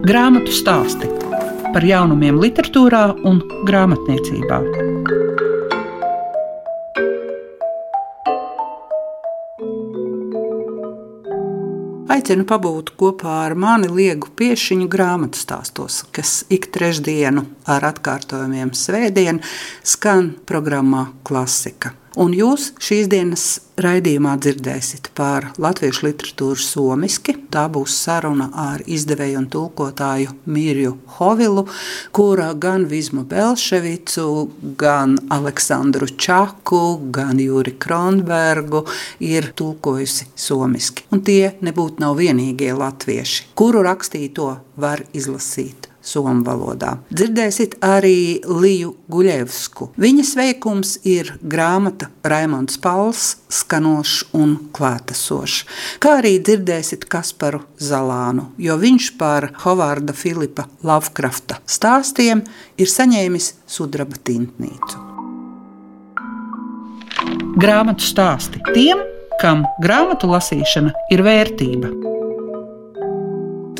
Grāmatu stāsti par jaunumiem, literatūrā un grāmatniecībā. Aicinu pabūt kopā ar mani liegu piešiņu grāmatu stāstos, kas ik trešdienu ar atkārtojumiem svētdien skan programmā Klasika. Un jūs šīs dienas raidījumā dzirdēsiet par latviešu literatūru somiski. Tā būs saruna ar izdevēju un tulkotāju Mirju Hovilu, kura gan Vizmu Belševicu, gan Aleksandru Čaku, gan Jūri Kronbergu ir tulkojusi somiski. Un tie nebūtu nav vienīgie latvieši, kuru rakstīto var izlasīt somu valodā. Dzirdēsiet arī Liju Guļevsku. Viņas veikums ir grāmata Raimons Pauls, skanošs un klātesošs. Kā arī dzirdēsiet Kasparu Zalānu, jo viņš par Hovarda Filipa Lovecrafta stāstiem ir saņēmis sudraba tintnīcu. Grāmatu stāsti tiem, kam grāmatu lasīšana ir vērtība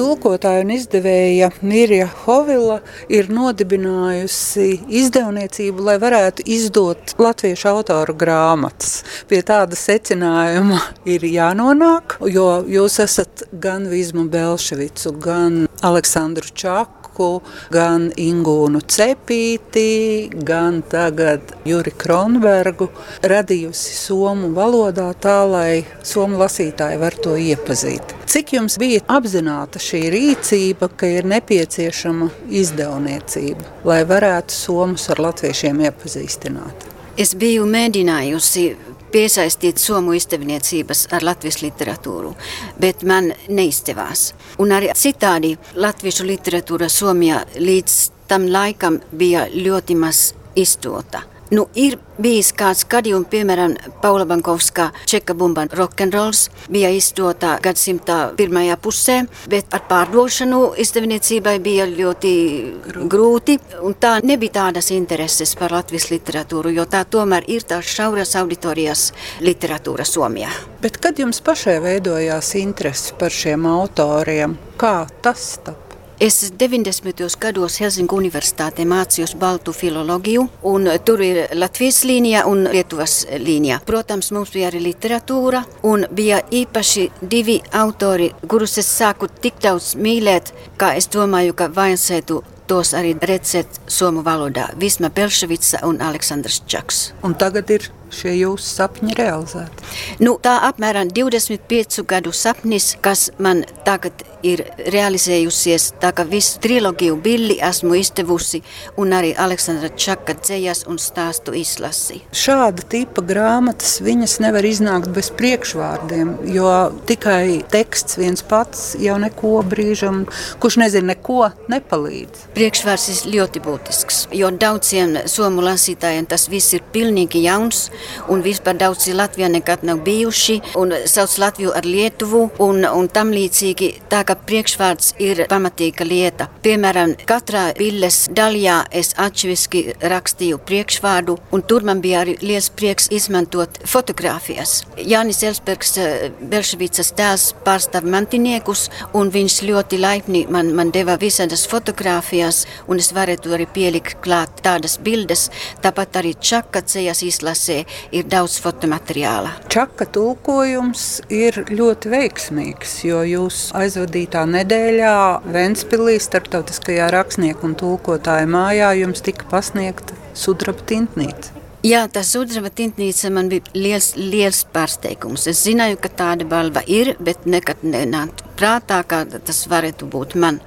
tulkotāja un izdevēja Mirja Hovila ir nodibinājusi izdevniecību, lai varētu izdot latviešu autoru grāmatas. Pie tāda secinājuma ir jānonāk, jo jūs esat gan Vizmu Belševicu, gan Aleksandru Čaku, Čaku, gan Ingūnu Cepīti, gan tagad Juri Kronbergu radījusi somu valodā tā, lai somu lasītāji var to iepazīt. Cik jums bija apzināta šī rīcība, ka ir nepieciešama izdevniecība, lai varētu somus ar latviešiem iepazīstināt? Es biju mēģinājusi piesaistīt somu izdevniecības ar latviešu literatūru, bet man neizdevās. Un arī citādi latviešu literatūra Somijā līdz tam laikam bija ļoti maz izdota. Nu, ir bijis kāds gadījums, piemēram, Paula Bankovskā čeka bumba rokenrols bija izdota gadsimta pirmajā pusē, bet ar pārdošanu izdevniecībai bija ļoti grūti, un tā nebija tādas intereses par Latvijas literatūru, jo tā tomēr ir tās šauras auditorijas literatūra Somijā. Bet kad jums pašai veidojās interesi par šiem autoriem, kā tas tapu? Es 90. gados Helsinku universitātē mācījos baltu filoloģiju, un tur ir Latvijas līnija un Lietuvas līnija. Protams, mums bija arī literatūra, un bija īpaši divi autori, kurus es sāku tik daudz mīlēt, ka es domāju, ka vajadzētu tos arī redzēt somu valodā. Visma Pelševica un Aleksandrs Čaks. Un tagad ir šie jūsu sapņi realizēti? Nu, tā apmēram 25 gadu sapnis, kas man tagad ir realizējusies, tā kā visu trilogiju Billi esmu izdevusi un arī Aleksandra Čaka dzējas un stāstu izlasi. Šāda tipa grāmatas viņas nevar iznākt bez priekšvārdiem, jo tikai teksts viens pats jau neko brīžam, kurš nezina neko, nepalīdz. Priekšvārds ir ļoti būtisks, jo daudziem somu lasītājiem tas viss ir pilnīgi jauns un vispār daudzi Latvijā nekad nav bijuši un sauc Latviju ar Lietuvu un, un tam līdzīgi tā kā priekšvārds ir pamatīga lieta. Piemēram, katrā billes daļā es atšķirīgi rakstīju priekšvārdu un tur man bija arī liels prieks izmantot fotogrāfijas. Jānis Elsbergs, eh, Belševicas tēls pārstāv mantiniekus un viņš ļoti laipni man, man deva visādas fotogrāfijas un es varētu arī pielikt klāt tādas bildes. Tāpat arī Čaka cejas izlasē ir daudz fotomateriāla. Čaka tulkojums ir ļoti veiksmīgs, jo jūs aizvadītā nedēļā Ventspilī starptautiskajā rakstnieku un tulkotāju mājā jums tika pasniegta sudraba tintnīca. Jā, tas sudraba tintnīca man bija liels, liels pārsteigums. Es zināju, ka tāda balva ir, bet nekad nenāca prātā, ka tas varētu būt man.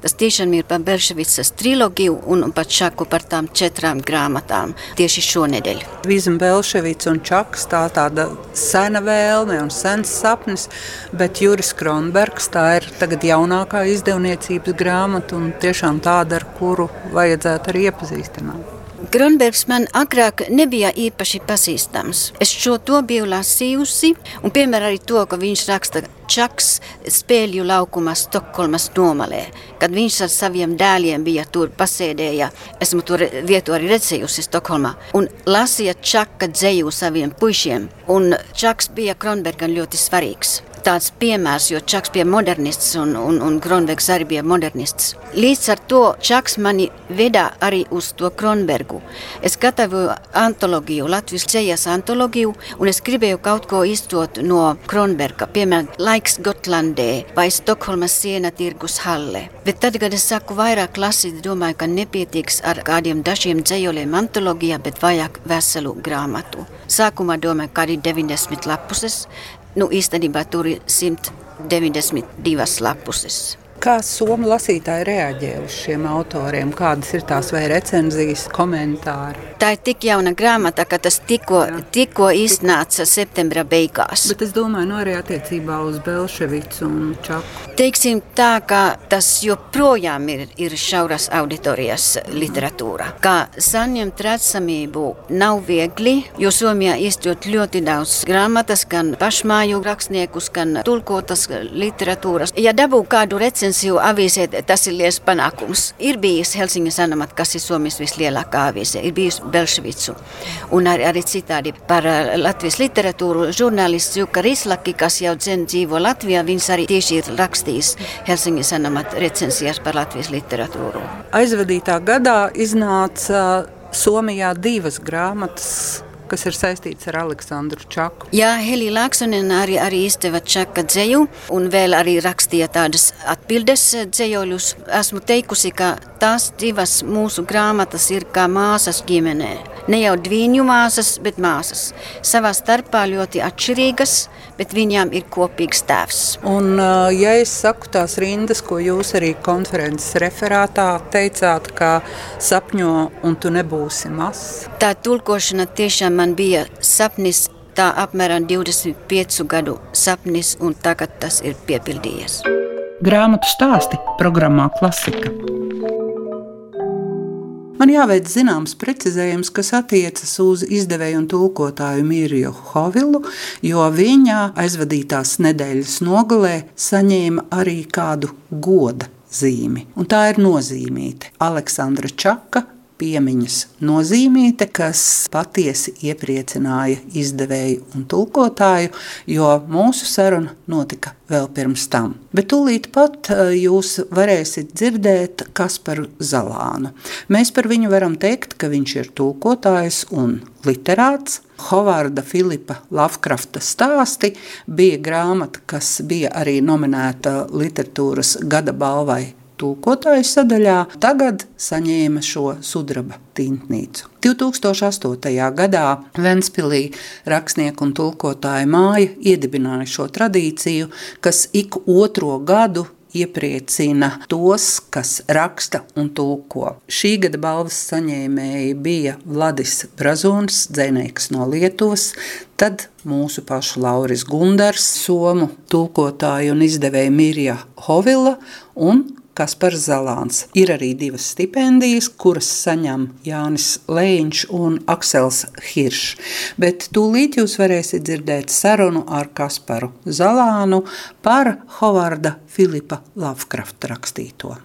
Tas tiešām ir par Belševicas trilogiju un par Čaku par tām četrām grāmatām tieši šonedēļ. Vizma Belševica un Čaks tā tāda sena vēlme un sens sapnis, bet Juris Kronbergs tā ir tagad jaunākā izdevniecības grāmata un tiešām tāda, ar kuru vajadzētu arī iepazīstināt. Kronbergs man agrāk nebija īpaši pazīstams. Es šo to biju lasījusi, un piemēram arī to, ka viņš raksta Čaks spēļu laukumā Stokholmas nomalē. Kad viņš ar saviem dēliem bija tur pasēdēja, esmu tur vietu arī redzējusi Stokholmā, un lasīja Čaka dzēju saviem puišiem, un Čaks bija Kronbergam ļoti svarīgs. Tāds piemērs, jo Čaks bija modernists un, un, un Kronbergs arī bija modernists. Līdz ar to Čaks mani veda arī uz to Kronbergu. Es gatavoju antologiju, Latvijas ceļas antologiju, un es gribēju kaut ko izdot no Kronberga, piemēram, Laiks Gotlandē vai Stokholmas siena tirgus halle. Bet tad, kad es saku vairāk lasīt, domāju, ka nepietiks ar kādiem dažiem dzējoliem antologijā, bet vajag veselu grāmatu. Sākumā domāju, ka arī 90 lapuses, nu īstenībā tur ir 192 lapuses. Kā somu lasītāji reaģē uz šiem autoriem? Kādas ir tās vai recenzijas, komentāri? Tā ir tik jauna grāmata, ka tas tikko, tikko iznāca septembra beigās. Bet es domāju, no nu arī attiecībā uz Belševicu un Čaku. Teiksim tā, ka tas joprojām ir, ir šauras auditorijas literatūra. Kā saņemt redzamību nav viegli, jo Somijā izdot ļoti daudz grāmatas, gan pašmāju rakstniekus, gan tulkotas literatūras. Ja dabū kādu recenziju, recenziju avīzē tas ir liels panākums. Ir bijis Helsingas Sanomat, kas ir Somijas vislielākā avīze, ir bijis Belševicu un arī, arī citādi par Latvijas literatūru. Žurnālists Juka Rislaki, kas jau dzen dzīvo Latvijā, viņš arī tieši ir rakstījis Helsingas Sanomat recenzijas par Latvijas literatūru. Aizvadītā gadā iznāca Somijā divas grāmatas kas ir saistīts ar Aleksandru Čaku. Jā, Helija Laksonen arī, arī izdeva Čaka dzēju un vēl arī rakstīja tādas atbildes dzējoļus. Esmu teikusi, ka tās divas mūsu grāmatas ir kā māsas ģimenē. Ne jau dviņu māsas, bet māsas. Savā starpā ļoti atšķirīgas, bet viņām ir kopīgs tēvs. Un, ja es saku tās rindas, ko jūs arī konferences referātā teicāt, ka sapņo un tu nebūsi mazs. Tā tulkošana tiešām man bija sapnis. Tā apmēram 25 gadu sapnis, un tagad tas ir piepildījies. Grāmatu stāsti programmā Klasika. Jāveic zināms precizējums, kas attiecas uz izdevēju un tulkotāju Mīriju Hovilu, jo viņa aizvadītās nedēļas nogalē saņēma arī kādu goda zīmi. Un tā ir nozīmīta Aleksandra Čaka piemiņas nozīmīte, kas patiesi iepriecināja izdevēju un tulkotāju, jo mūsu saruna notika vēl pirms tam. Bet tūlīt pat eh, jūs varēsiet dzirdēt Kasparu Zalānu. Mēs par viņu varam teikt, ka viņš ir tulkotājs un literāts. Hovarda Filipa Lavkrafta stāsti bija grāmata, kas bija arī nominēta literatūras gada balvai tulkotāju sadaļā, tagad saņēma šo sudraba tintnīcu. 2008. gadā Ventspilī rakstnieku un tulkotāju māja iedibināja šo tradīciju, kas ik otro gadu iepriecina tos, kas raksta un tulko. Šī gada balvas saņēmēji bija Vladis Brazons, dzinējs no Lietuvas, tad mūsu pašu Lauris Gundars, somu tulkotāja un izdevēja Mirja Hovila un Kaspars Zalāns. Ir arī divas stipendijas, kuras saņem Jānis Lēņš un Aksels Hiršs. Bet tūlīt jūs varēsiet dzirdēt sarunu ar Kasparu Zalānu par Hovarda Filipa Lavkrafta rakstīto.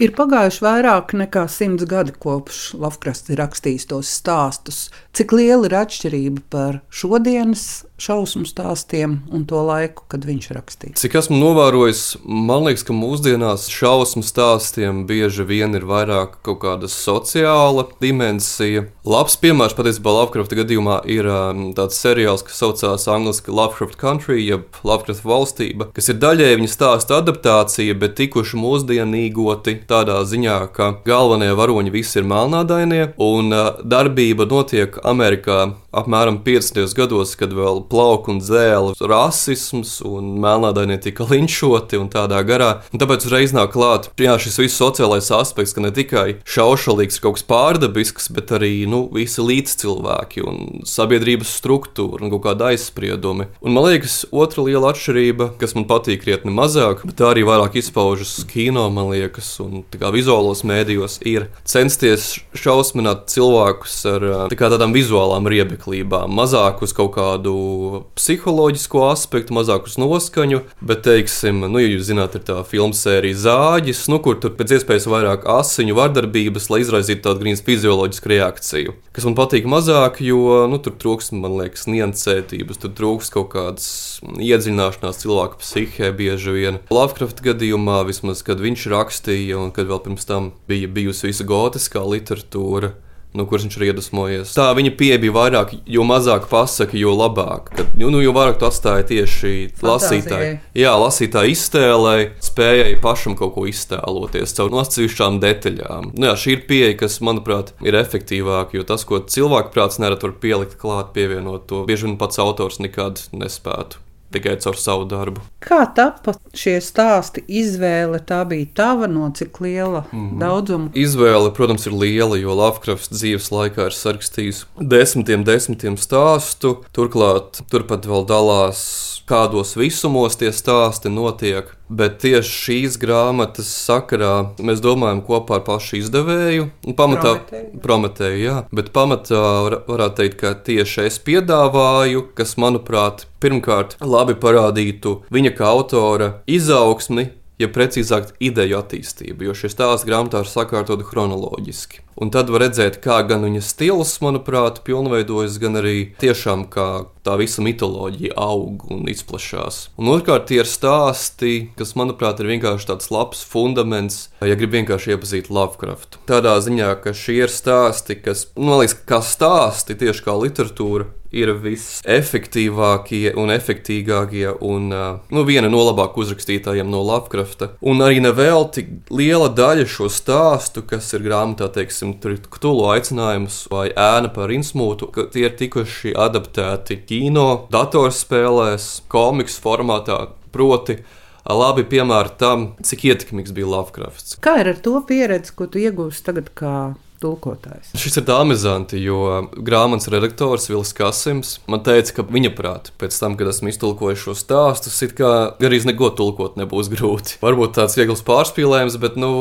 Ir pagājuši vairāk nekā simts gadi kopš Lavkrasts ir rakstījis tos stāstus. Cik liela ir atšķirība par šodienas šausmu stāstiem un to laiku, kad viņš rakstīja. Cik esmu novērojis, man liekas, ka mūsdienās šausmu stāstiem bieži vien ir vairāk kaut kāda sociāla dimensija. Labs piemērs patiesībā Lovecraft gadījumā ir um, tāds seriāls, kas saucās angļuiski Lovecraft Country, jeb Lovecraft valstība, kas ir daļēji viņa stāsta adaptācija, bet tikuši mūsdienīgoti tādā ziņā, ka galvenie varoņi visi ir melnādainie un uh, darbība notiek Amerikā apmēram 50. gados, kad vēl plauka un dzēla rasisms un melnādainie tika linčoti un tādā garā. Un tāpēc uzreiz nāk klāt jā, šis viss sociālais aspekts, ka ne tikai šaušalīgs ir kaut kas pārdabisks, bet arī nu, visi līdzcilvēki un sabiedrības struktūra un kaut kāda aizspriedumi. Un man liekas, otra liela atšķirība, kas man patīk krietni mazāk, bet tā arī vairāk izpaužas kino, man liekas, un tā vizuālos mēdījos, ir censties šausmināt cilvēkus ar tā tādām vizuālām riebekļiem apmeklībām. Mazāk uz kaut kādu psiholoģisku aspektu, mazāk uz noskaņu, bet, teiksim, nu, ja jūs zināt, ir tā filmu sērija Zāģis, nu, kur tur pēc iespējas vairāk asiņu vardarbības, lai izraisītu tādu grīnas fizioloģisku reakciju. Kas man patīk mazāk, jo nu, tur trūks, man liekas, niansētības, tur trūks kaut kādas iedziļināšanās cilvēku psihē bieži vien. Lovecraft gadījumā, vismaz kad viņš rakstīja, un kad vēl pirms tam bija bijusi visa gotiskā literatūra no kuras viņš ir iedvesmojies. Tā viņa pieeja bija vairāk, jo mazāk pasaka, jo labāk. Kad, nu, nu, jo vairāk tu atstāji tieši lasītāju. Jā, lasītāju iztēlē, spējai pašam kaut ko iztēloties caur atsevišķām detaļām. Nu, jā, šī ir pieeja, kas, manuprāt, ir efektīvāka, jo tas, ko cilvēku prāts nerad var pielikt klāt, pievienot to, bieži vien pats autors nekad nespētu tikai caur savu darbu. Kā tapa šie stāsti? Izvēle tā bija tava, no cik liela mm -hmm. daudzuma? Izvēle, protams, ir liela, jo Lovecrafts dzīves laikā ir sarakstījis desmitiem, desmitiem stāstu. Turklāt turpat vēl dalās kādos visumos tie stāsti notiek. Bet tieši šīs grāmatas sakarā mēs domājam kopā ar pašu izdevēju. Pamatā, Prometēju. Jā, bet pamatā var, varētu teikt, ka tieši es piedāvāju, kas, manuprāt, pirmkārt labi parādītu viņa kā autora izaugsmi, ja precīzāk, ideju attīstību, jo šie stāsti grāmatā ir sakārtoti chronoloģiski. Un tad var redzēt, kā gan viņa stils, manuprāt, pilnveidojas, gan arī tiešām kā tā visa mitoloģija aug un izplatās. Un otrkārt, tie ir stāsti, kas, manuprāt, ir vienkārši tāds labs fundaments, ja grib vienkārši iepazīt Lovecraftu. Tādā ziņā, ka šie ir stāsti, kas, nu, man liekas, kā stāsti, tieši kā literatūra, ir visefektīvākie un efektīgākie un nu, viena no labāk uzrakstītājiem no Lovecrafta. Un arī nevēl tik liela daļa šo stāstu, kas ir grāmatā, teiksim, Ktulu aicinājums vai ēna par insmūtu, ka tie ir tikuši adaptēti kino, datorspēlēs, komiksu formātā. Proti, labi piemēri tam, cik ietekmīgs bija Lovecrafts. Kā ir ar to pieredzi, ko tu iegūsi tagad kā tulkotājs. Šis ir amizanti, jo grāmatas redaktors Vils Kasims man teica, ka viņa prātā pēc tam, kad esmu iztulkojis šo stāstu, it kā arī neko tulkot nebūs grūti. Varbūt tāds viegls pārspīlējums, bet nu,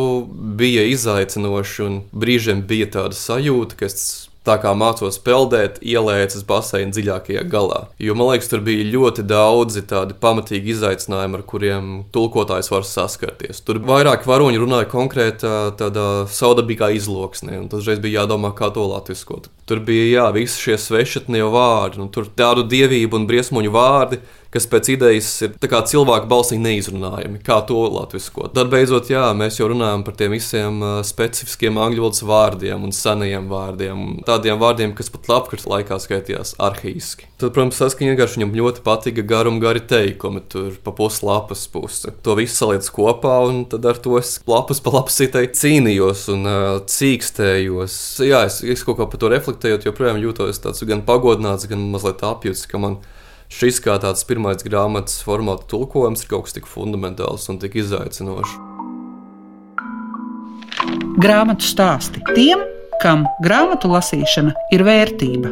bija izaicinoši un brīžiem bija tāda sajūta, ka es tā kā mācos peldēt, ielēcis baseina dziļākajā galā. Jo man liekas, tur bija ļoti daudzi tādi pamatīgi izaicinājumi, ar kuriem tulkotājs var saskarties. Tur vairāk varoņi runāja konkrētā tādā saudabīgā izloksnē, un tas bija jādomā, kā to latviskot. Tur bija jā, visi šie svešatnie vārdi, un tur tādu dievību un briesmoņu vārdi kas pēc idejas ir cilvēku balsī neizrunājami. Kā to latviskot? Tad beidzot, jā, mēs jau runājam par tiem visiem specifiskiem angļu valodas vārdiem un senajiem vārdiem. Tādiem vārdiem, kas pat Latvijas laikā skaitījās arhīski. Tad, protams, saskaņā vienkārši viņam ļoti patika garum gari teikumi, tur pa puslapas pusi. To visu saliec kopā, un tad ar to es lapas pa lapsītai cīnījos un uh, cīkstējos. Jā, es, es kaut kā par to reflektējot, joprojām jūtos tāds gan pagodināts, gan mazliet apjūts, ka man ir šis kā tāds pirmais grāmatas formāta tulkojums ir kaut kas tik fundamentāls un tik izaicinošs. Grāmatu stāsti tiem, kam grāmatu lasīšana ir vērtība.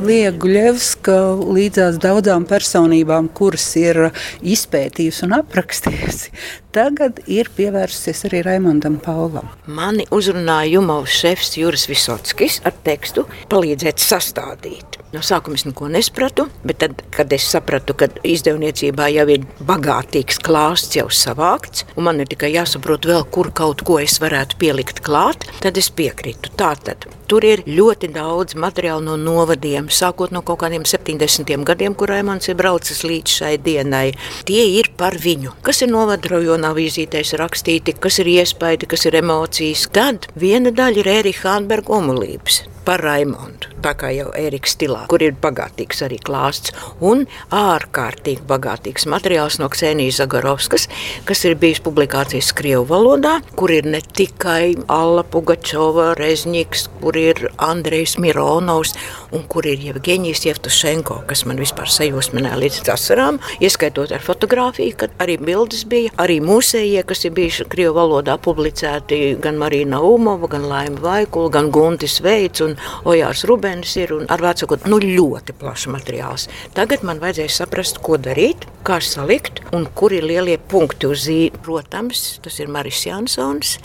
Liega Guļevska līdzās daudzām personībām, kuras ir izpētījusi un aprakstījusi, tagad ir pievērsusies arī Raimondam Paulam. Mani uzrunāja Jumovs šefs Juris Visotskis ar tekstu palīdzēt sastādīt. No sākuma es neko nesapratu, bet tad, kad es sapratu, ka izdevniecībā jau ir bagātīgs klāsts jau savākts, un man ir tikai jāsaprot vēl, kur kaut ko es varētu pielikt klāt, tad es piekrītu. Tātad tur ir ļoti daudz materiālu no novadiem, sākot no kaut kādiem 70 gadiem, kur Raimons ir braucis līdz šai dienai. Tie ir par viņu. Kas ir novada rajonā vizītēs rakstīti, kas ir iespaidi, kas ir emocijas. Tad viena daļa ir Ērika Hānberga omulības par Raimondu. Tā kā jau Eriks stilā, kur ir bagātīgs arī klāsts un ārkārtīgi bagātīgs materiāls no Ksenijas Zagarovskas, kas ir bijis publikācijas Krievu valodā, kur ir ne tikai Alla Pugačova, Rezņiks, kur ir Andrejs Mironovs un kur ir Jevgeņijs Jevtušenko, kas man vispār sajūsmināja līdz asarām, ieskaitot ar fotografiju, kad arī bildes bija, arī mūsējie, kas ir bijuši Krievu valodā publicēti, gan Marina Umova, gan Laima Vaikula, gan Guntis Veids un Ojārs Rubens ir un ar vecāku nu, ļoti plašs materiāls. Tagad man vajadzēja saprast, ko darīt, kā salikt un kur ir lielie punkti uz zīme. Protams, tas ir Maris Jansons,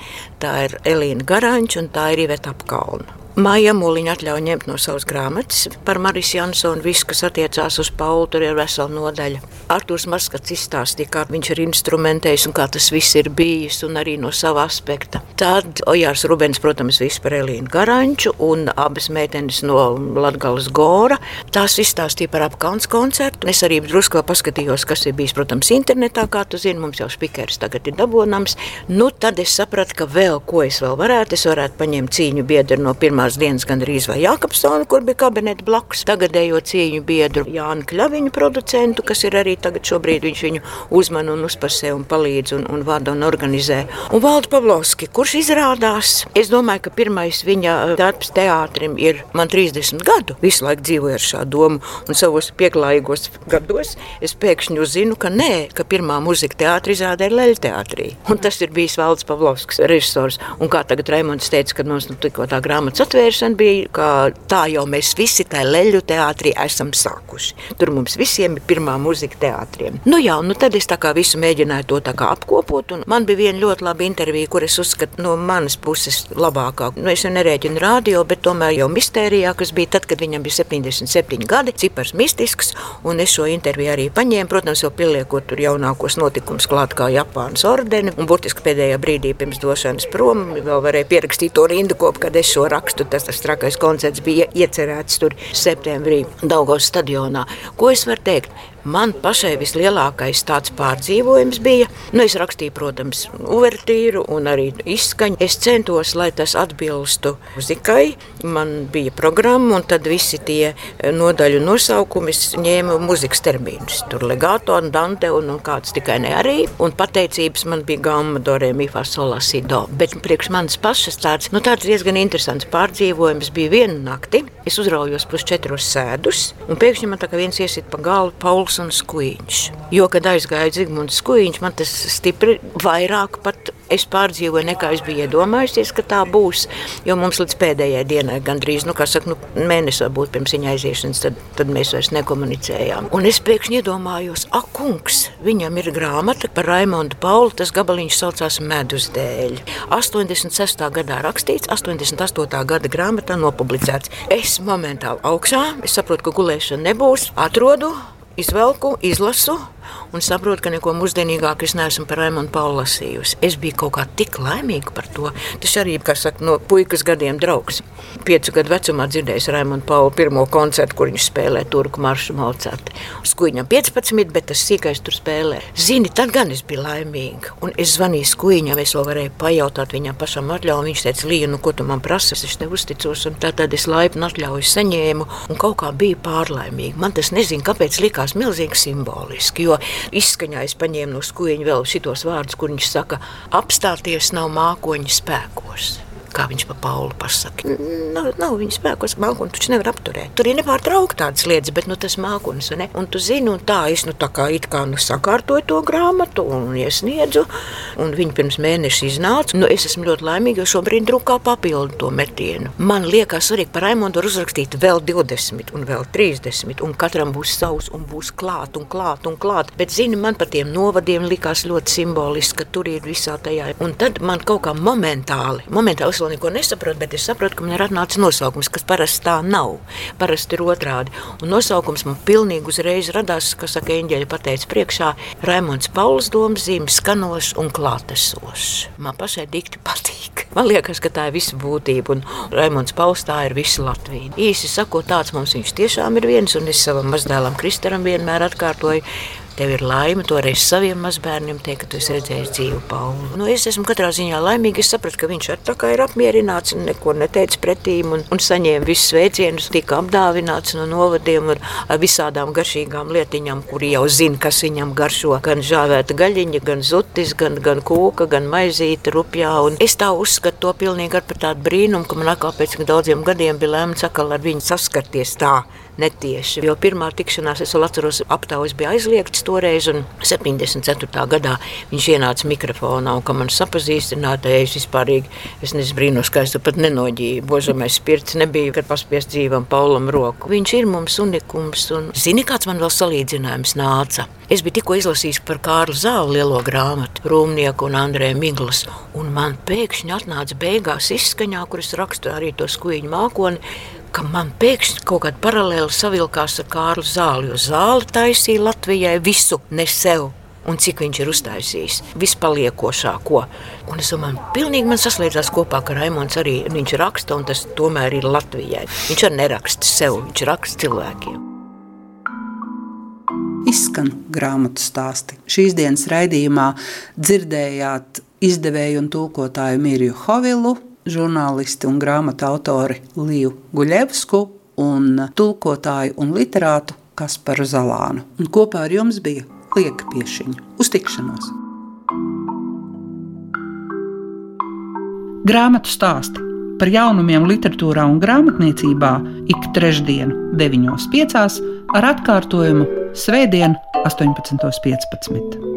tā ir Elīna Garanča un tā ir Iveta Apkalna. Māja Mūliņa atļauj ņemt no savas grāmatas par Marijas Jansonu, visu, kas attiecās uz Paulu, tur ir vesela nodaļa. Artūrs Maskats izstāstīja, kā viņš ir instrumentējis un kā tas viss ir bijis, un arī no sava aspekta. Tad Ojārs Rubens, protams, viss par Elīnu Garanču un abas meitenes no Latgales Gora. Tās izstāstīja par apkauns koncertu. Es arī drusku paskatījos, kas ir bijis, protams, internetā, kā tu zini, mums jau spikers tagad ir dabonams. Nu, tad es sapratu, ka vēl ko es vēl varētu, es varētu paņemt cīņu biedru no pirmās dienas gandrīz vai Jākapsona, kur bija kabineta blakus, tagadējo cīņu biedru Jānu Kļaviņu producentu, kas ir arī tagad šobrīd viņš viņu uzman un uzpasē un palīdz un, un vada un organizē. Un Valdu Pavlovski, kurš izrādās, es domāju, ka pirmais viņa darbs teātrim ir man 30 gadu. Visu laiku dzīvoju ar šādu domu un savos pieklājīgos gados es pēkšņi uzzinu, ka nē, ka pirmā muzika teātris izrādē ir Leļa teātrī. Un tas ir bijis Valds Pavlovskis režisors. Un kā tagad Raimonds teica, kad mums nu, tikko tā grāmatas atvēršana bija, ka tā jau mēs visi tajā Leļu teātrī esam sākuši. Tur mums visiem ir pirmā muzika teātriem. Nu jā, nu tad es tā kā visu mēģināju to tā kā apkopot, un man bija viena ļoti laba intervija, kur es uzskatu no manas puses labākā. Nu, es jau nerēķinu radio, bet tomēr jau mistērijā, kas bija tad, kad viņam bija 77 gadi, cipars mistisks, un es šo interviju arī paņēmu, protams, jau pieliekot tur jaunākos notikumus klāt kā Japānas ordeni, un burtiski pēdējā brīdī pirms došanas prom vēl varēja pierakstīt to rindu kopu, kad es šo rakstu. Tas, tas trakais koncerts bija iecerēts tur septembrī Daugavas stadionā. Ko es varu teikt? Man pašai vislielākais tāds pārdzīvojums bija, nu, es rakstīju, protams, uvertīru un arī izskaņu. Es centos, lai tas atbilstu muzikai. Man bija programma, un tad visi tie nodaļu nosaukumi ņēma muzikas termīnus. Tur legāto, un dante un, un kāds tikai ne arī. Un pateicības man bija gamma, dorē, mifā, solā, sido. Bet priekš manas pašas tāds, nu, tāds diezgan interesants pārdzīvojums bija viena nakti. Es uzraujos plus četros sēdus, un pēkšņi man tā kā viens iesit pa galvu Pauls un Skuiņš. Jo, kad aizgāja Zigmunds Skuiņš, man tas stipri vairāk pat es pārdzīvoju, nekā es biju iedomājusies, ka tā būs. Jo mums līdz pēdējai dienai, gandrīz nu, saka, nu, mēnesis varbūt pirms viņa aiziešanas, tad, tad mēs vairs nekomunicējām. Un es pēkšņi iedomājos, ak, kungs, viņam ir grāmata par Raimondu Paulu. Tas gabaliņš saucās Medus dēļ. 86. gadā rakstīts, 88. gada grāmatā nopublicēts. Es momentāli augšā, es saprotu, ka gulēšana nebūs, atrodu izvelku, izlasu un saprotu, ka neko mūsdienīgāku es neesmu par Raimonu Paulu lasījusi. Es biju kaut kā tik laimīga par to. Tas arī, kā saka, no puikas gadiem draugs. Piecu gadu vecumā dzirdējis Raimonu Paulu pirmo koncertu, kur viņš spēlē turku maršu Mozartu. Uz kuģiņam 15, bet tas sīkais tur spēlē. Zini, tad gan es biju laimīga. Un es zvanīju skuiņam, es vēl varēju pajautāt viņam pašam atļauju. Viņš teica, Līja, nu ko tu man prasi, es tev uzticos. Un tad es laipni atļauju saņēmu un kaut kā biju pārlaimīga. Man tas nezinu, kāpēc likās milzīgi simboliski. Jo izskaņā es paņēmu no skuiņa vēl šitos vārdus, kur viņš saka, apstāties nav mākoņa spēkos kā viņš pa Paulu pasaka. Nav, nav viņa spēkos, mākslinieks taču nevar apturēt. Tur ir nepārtraukti tādas lietas, bet nu, tas mākslinieks, ne? Un tu zini, un tā es nu tā kā it kā nu sakārtoju to grāmatu un iesniedzu, un viņa pirms mēneša iznāca. Nu, es esmu ļoti laimīga, jo šobrīd drukā papildu to metienu. Man liekas svarīgi par Raimondu uzrakstīt vēl 20 un vēl 30, un katram būs savs un būs klāt un klāt un klāt. Bet, zini, man par tiem novadiem likās ļoti simboliski, ka tur ir visā tajā. Un tad man kaut kā momentāli, momentāli vēl neko nesaprotu, bet es saprotu, ka man ir atnācis nosaukums, kas parasti tā nav. Parasti ir otrādi. Un nosaukums man pilnīgi uzreiz radās, kas saka, eņģeļa pateica priekšā, Raimons Pauls domas zīme skanošs un klātesošs. Man pašai dikti patīk. Man liekas, ka tā ir visa būtība, un Raimons Pauls tā ir visa Latvija. Īsi sakot, tāds mums viņš tiešām ir viens, un es savam mazdēlam Kristaram vienmēr atkārtoju, Tev ir laime toreiz saviem mazbērniem teikt, ka tu esi redzējis dzīvu Paulu. Nu, es esmu katrā ziņā laimīga. Es sapratu, ka viņš ar ir apmierināts un neko neteica pretīm un, un saņēma visus sveicienus, tika apdāvināts no novadiem ar, ar visādām garšīgām lietiņām, kuri jau zina, kas viņam garšo. Gan žāvēta gaļiņa, gan zutis, gan, gan kūka, gan maizīte rupjā. Un es tā uzskatu to pilnīgi par tādu brīnumu, ka man atkal pēc daudziem gadiem bija lēmts atkal ar viņu saskarties tā netieši. Jo pirmā tikšanās, es vēl atceros, aptaujas bija aizliegts toreiz, un 74. gadā viņš ienāca mikrofonā, un kā man sapazīstināja, es vispārīgi, es nezinu, brīnos, ka es to pat nenoģīju. Božamais spirts nebija, kad paspiest dzīvam Paulam roku. Viņš ir mums unikums, un zini, kāds man vēl salīdzinājums nāca? Es biju tikko izlasījis par Kārlu Zālu lielo grāmatu, Rūmnieku un Andrēju Miglas, un man pēkšņi atnāca beigās izskaņā, kuras rakstu arī to skuiņu mākoni, ka man pēkšņi kaut kāda paralēla savilkās ar Kārlu Zāli, jo Zāli taisīja Latvijai visu, ne sev. Un cik viņš ir uztaisījis vispaliekošāko. Un es domāju, pilnīgi man saslēdzās kopā, ka Raimons arī viņš raksta, un tas tomēr ir Latvijai. Viņš arī neraksta sev, viņš raksta cilvēkiem izskan grāmatu stāsti. Šīs dienas raidījumā dzirdējāt izdevēju un tulkotāju Mirju Hovilu, žurnālisti un grāmatu autori Līju Guļevsku un tulkotāju un literātu Kasparu Zalānu. Un kopā ar jums bija Lieka Piešiņa. Uz tikšanos! Grāmatu stāsti par jaunumiem literatūrā un grāmatniecībā ik trešdienu, 9.5. ar atkārtojumu Svētdien, 18.15.